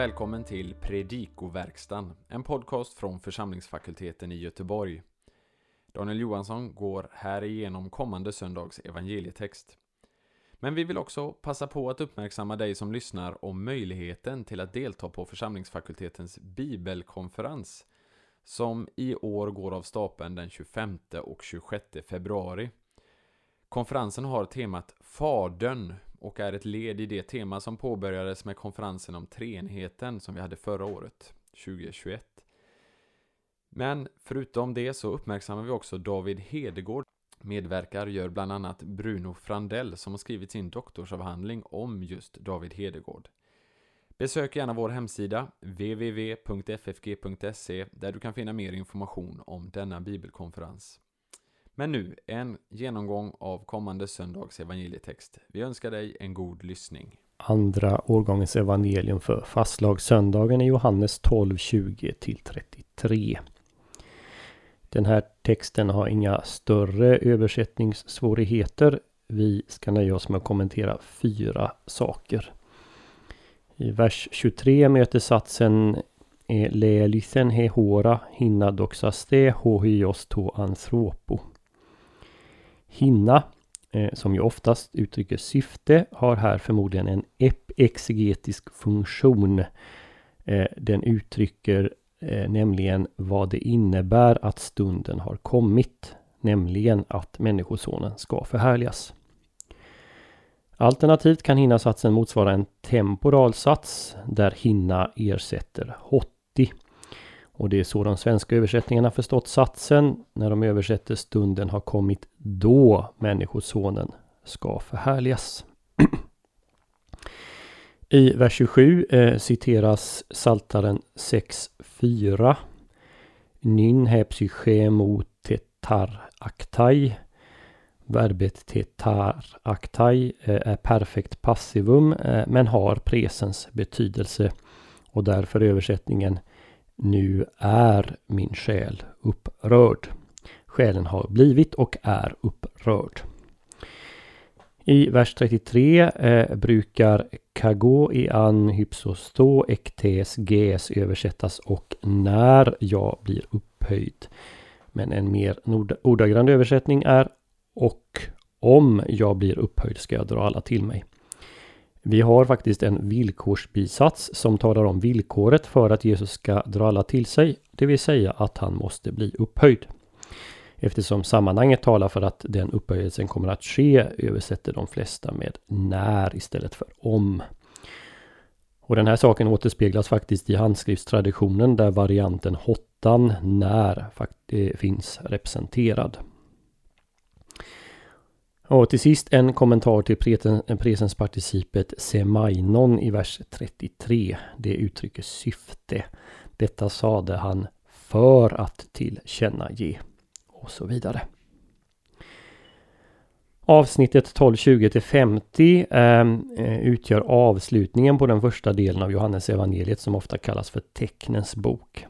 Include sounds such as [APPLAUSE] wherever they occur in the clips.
välkommen till Predikoverkstan, en podcast från församlingsfakulteten i Göteborg. Daniel Johansson går här igenom kommande söndags evangelietext. Men vi vill också passa på att uppmärksamma dig som lyssnar om möjligheten till att delta på församlingsfakultetens bibelkonferens som i år går av stapeln den 25 och 26 februari. Konferensen har temat Fadern och är ett led i det tema som påbörjades med konferensen om Treenheten som vi hade förra året, 2021. Men förutom det så uppmärksammar vi också David Hedegård. Medverkar gör bland annat Bruno Frandell som har skrivit sin doktorsavhandling om just David Hedegård. Besök gärna vår hemsida www.ffg.se där du kan finna mer information om denna bibelkonferens. Men nu en genomgång av kommande söndags evangelietext. Vi önskar dig en god lyssning. Andra årgångens evangelium för fastlagssöndagen är Johannes 12, 20-33. Den här texten har inga större översättningssvårigheter. Vi ska nöja oss med att kommentera fyra saker. I vers 23 möter satsen Leelithen hehora hinna doxaste hohios to anthropo. Hinna, eh, som ju oftast uttrycker syfte, har här förmodligen en exegetisk funktion. Eh, den uttrycker eh, nämligen vad det innebär att stunden har kommit. Nämligen att Människosonen ska förhärligas. Alternativt kan hinna-satsen motsvara en temporal sats där hinna ersätter hotti. Och det är så de svenska översättningarna förstått satsen. När de översätter stunden har kommit då Människosonen ska förhärligas. [CLEARS THROAT] I vers 27 eh, citeras Saltaren 6.4 Nyn hepsychemo tetar aktai. Verbet tetar aktai eh, är perfekt passivum eh, men har presens betydelse. Och därför översättningen nu är min själ upprörd. Själen har blivit och är upprörd. I vers 33 eh, brukar kago i an hypsosto ektes ges översättas och när jag blir upphöjd. Men en mer ordagrann översättning är och om jag blir upphöjd ska jag dra alla till mig. Vi har faktiskt en villkorsbisats som talar om villkoret för att Jesus ska dra alla till sig, det vill säga att han måste bli upphöjd. Eftersom sammanhanget talar för att den upphöjelsen kommer att ske översätter de flesta med när istället för om. Och den här saken återspeglas faktiskt i handskriftstraditionen där varianten hottan när eh, finns representerad. Och till sist en kommentar till presensparticipet semainon i vers 33. Det uttrycker syfte. Detta sade han för att tillkännage och så vidare. Avsnittet 12.20 50 ehm, eh, utgör avslutningen på den första delen av Johannes evangeliet som ofta kallas för tecknens bok.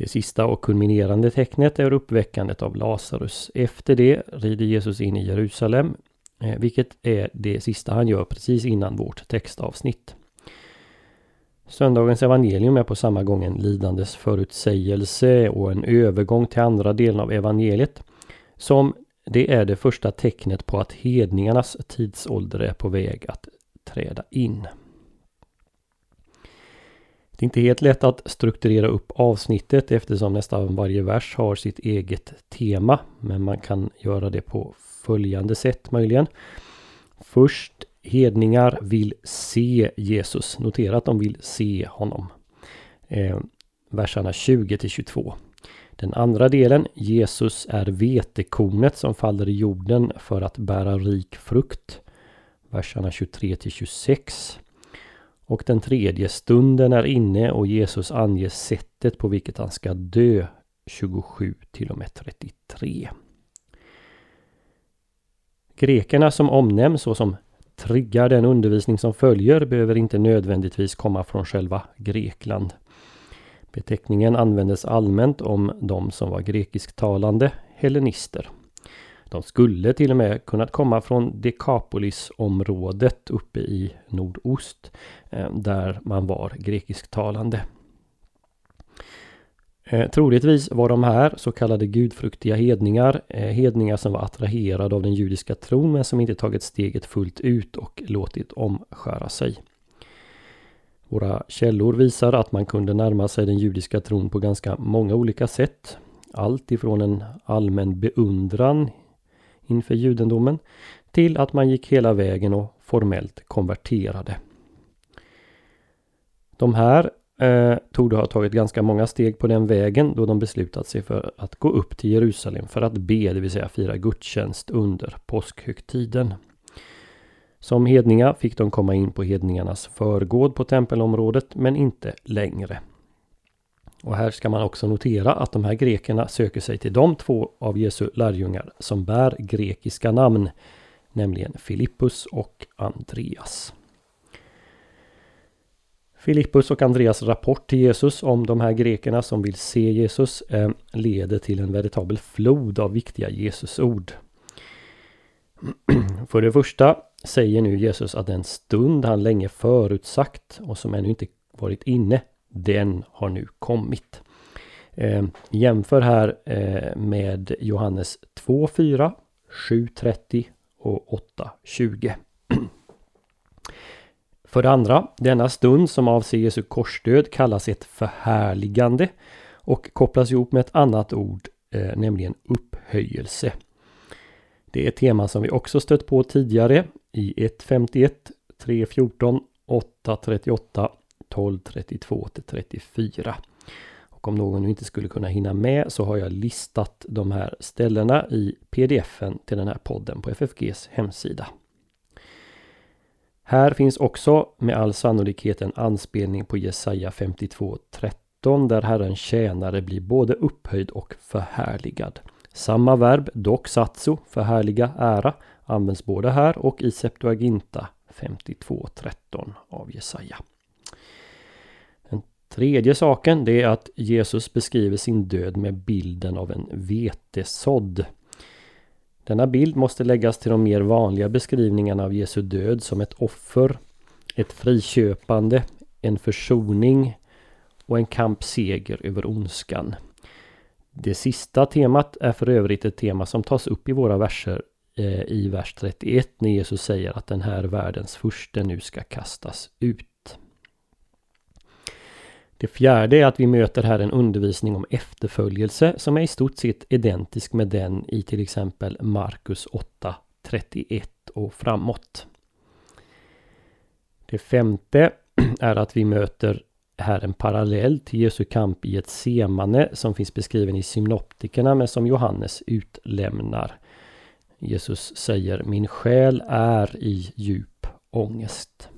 Det sista och kulminerande tecknet är uppväckandet av Lazarus. Efter det rider Jesus in i Jerusalem, eh, vilket är det sista han gör precis innan vårt textavsnitt. Söndagens evangelium är på samma gång en lidandes förutsägelse och en övergång till andra delen av evangeliet. Som det är det första tecknet på att hedningarnas tidsålder är på väg att träda in. Det är inte helt lätt att strukturera upp avsnittet eftersom nästan varje vers har sitt eget tema. Men man kan göra det på följande sätt möjligen. Först hedningar vill se Jesus. Notera att de vill se honom. Eh, verserna 20 till 22. Den andra delen, Jesus är vetekornet som faller i jorden för att bära rik frukt. Verserna 23 till 26. Och den tredje stunden är inne och Jesus anger sättet på vilket han ska dö 27 till och med 33. Grekerna som omnämns och som triggar den undervisning som följer behöver inte nödvändigtvis komma från själva Grekland. Beteckningen användes allmänt om de som var grekisktalande hellenister. De skulle till och med kunnat komma från Dekapolisområdet uppe i nordost eh, där man var grekisktalande. Eh, troligtvis var de här så kallade gudfruktiga hedningar, eh, hedningar som var attraherade av den judiska tron men som inte tagit steget fullt ut och låtit omskära sig. Våra källor visar att man kunde närma sig den judiska tron på ganska många olika sätt. Allt ifrån en allmän beundran inför judendomen till att man gick hela vägen och formellt konverterade. De här eh, tog ha tagit ganska många steg på den vägen då de beslutat sig för att gå upp till Jerusalem för att be, det vill säga fira gudstjänst under påskhögtiden. Som hedningar fick de komma in på hedningarnas förgård på tempelområdet men inte längre. Och här ska man också notera att de här grekerna söker sig till de två av Jesu lärjungar som bär grekiska namn, nämligen Filippus och Andreas. Filippus och Andreas rapport till Jesus om de här grekerna som vill se Jesus eh, leder till en veritabel flod av viktiga Jesusord. [CLEARS THROAT] För det första säger nu Jesus att den stund han länge förutsagt och som ännu inte varit inne, den har nu kommit. Eh, jämför här eh, med Johannes 2.4, 7.30 och 8.20. [CLEARS THROAT] För det andra, denna stund som avser Jesu korsdöd kallas ett förhärligande och kopplas ihop med ett annat ord, eh, nämligen upphöjelse. Det är ett tema som vi också stött på tidigare i 1.51, 3.14, 8.38, 12.32 34. Och om någon nu inte skulle kunna hinna med så har jag listat de här ställena i pdfen till den här podden på FFGs hemsida. Här finns också med all sannolikhet en anspelning på Jesaja 52.13 där Herren tjänare blir både upphöjd och förhärligad. Samma verb, doxatso, förhärliga, ära, används både här och i Septuaginta 52.13 av Jesaja. Tredje saken det är att Jesus beskriver sin död med bilden av en vetesådd. Denna bild måste läggas till de mer vanliga beskrivningarna av Jesu död som ett offer, ett friköpande, en försoning och en kampseger över ondskan. Det sista temat är för övrigt ett tema som tas upp i våra verser eh, i vers 31 när Jesus säger att den här världens furste nu ska kastas ut. Det fjärde är att vi möter här en undervisning om efterföljelse som är i stort sett identisk med den i till exempel Markus 8, 31 och framåt. Det femte [CLEARS THROAT] är att vi möter här en parallell till Jesu kamp i ett semane som finns beskriven i synoptikerna men som Johannes utlämnar. Jesus säger Min själ är i djup ångest.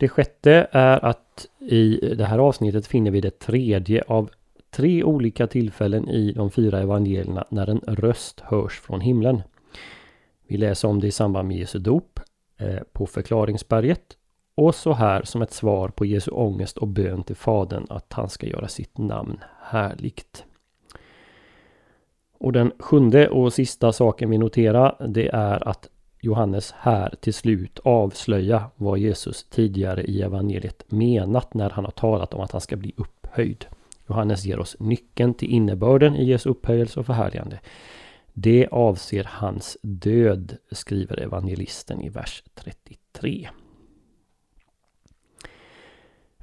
Det sjätte är att i det här avsnittet finner vi det tredje av tre olika tillfällen i de fyra evangelierna när en röst hörs från himlen. Vi läser om det i samband med Jesu dop, eh, på förklaringsberget och så här som ett svar på Jesu ångest och bön till Fadern att han ska göra sitt namn härligt. Och den sjunde och sista saken vi noterar det är att Johannes här till slut avslöja vad Jesus tidigare i evangeliet menat när han har talat om att han ska bli upphöjd. Johannes ger oss nyckeln till innebörden i Jesu upphöjelse och förhärligande. Det avser hans död, skriver evangelisten i vers 33.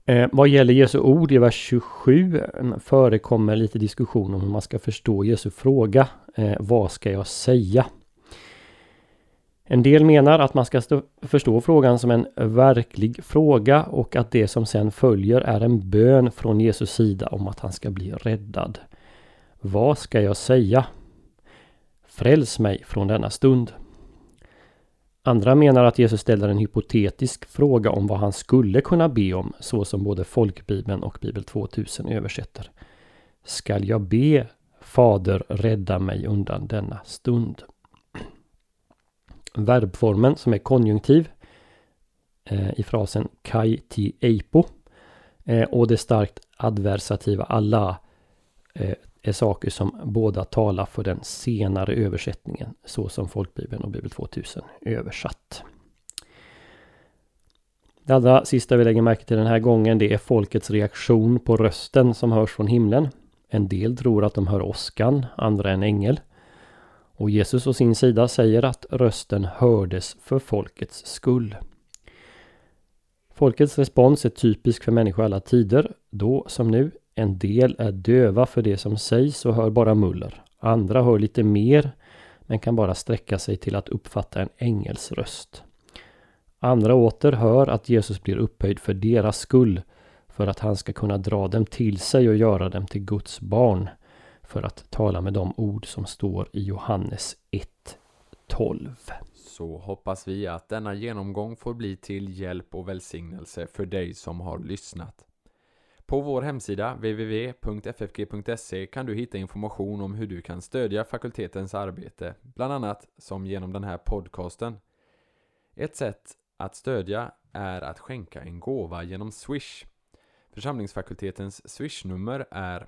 Eh, vad gäller Jesu ord i vers 27 mm, förekommer lite diskussion om hur man ska förstå Jesu fråga. Eh, vad ska jag säga? En del menar att man ska förstå frågan som en verklig fråga och att det som sen följer är en bön från Jesus sida om att han ska bli räddad. Vad ska jag säga? Fräls mig från denna stund. Andra menar att Jesus ställer en hypotetisk fråga om vad han skulle kunna be om, så som både folkbibeln och Bibel 2000 översätter. Skall jag be Fader rädda mig undan denna stund? Verbformen som är konjunktiv eh, i frasen kai ti eipo eh, och det starkt adversativa alla eh, är saker som båda talar för den senare översättningen så som Folkbibeln och Bibel 2000 översatt. Det allra sista vi lägger märke till den här gången det är folkets reaktion på rösten som hörs från himlen. En del tror att de hör åskan, andra en ängel. Och Jesus å sin sida säger att rösten hördes för folkets skull. Folkets respons är typisk för människor alla tider, då som nu. En del är döva för det som sägs och hör bara muller. Andra hör lite mer, men kan bara sträcka sig till att uppfatta en ängels röst. Andra åter hör att Jesus blir upphöjd för deras skull, för att han ska kunna dra dem till sig och göra dem till Guds barn, för att tala med de ord som står i Johannes 1.12. Så hoppas vi att denna genomgång får bli till hjälp och välsignelse för dig som har lyssnat. På vår hemsida www.ffg.se kan du hitta information om hur du kan stödja fakultetens arbete, bland annat som genom den här podcasten. Ett sätt att stödja är att skänka en gåva genom Swish. Församlingsfakultetens Swish-nummer är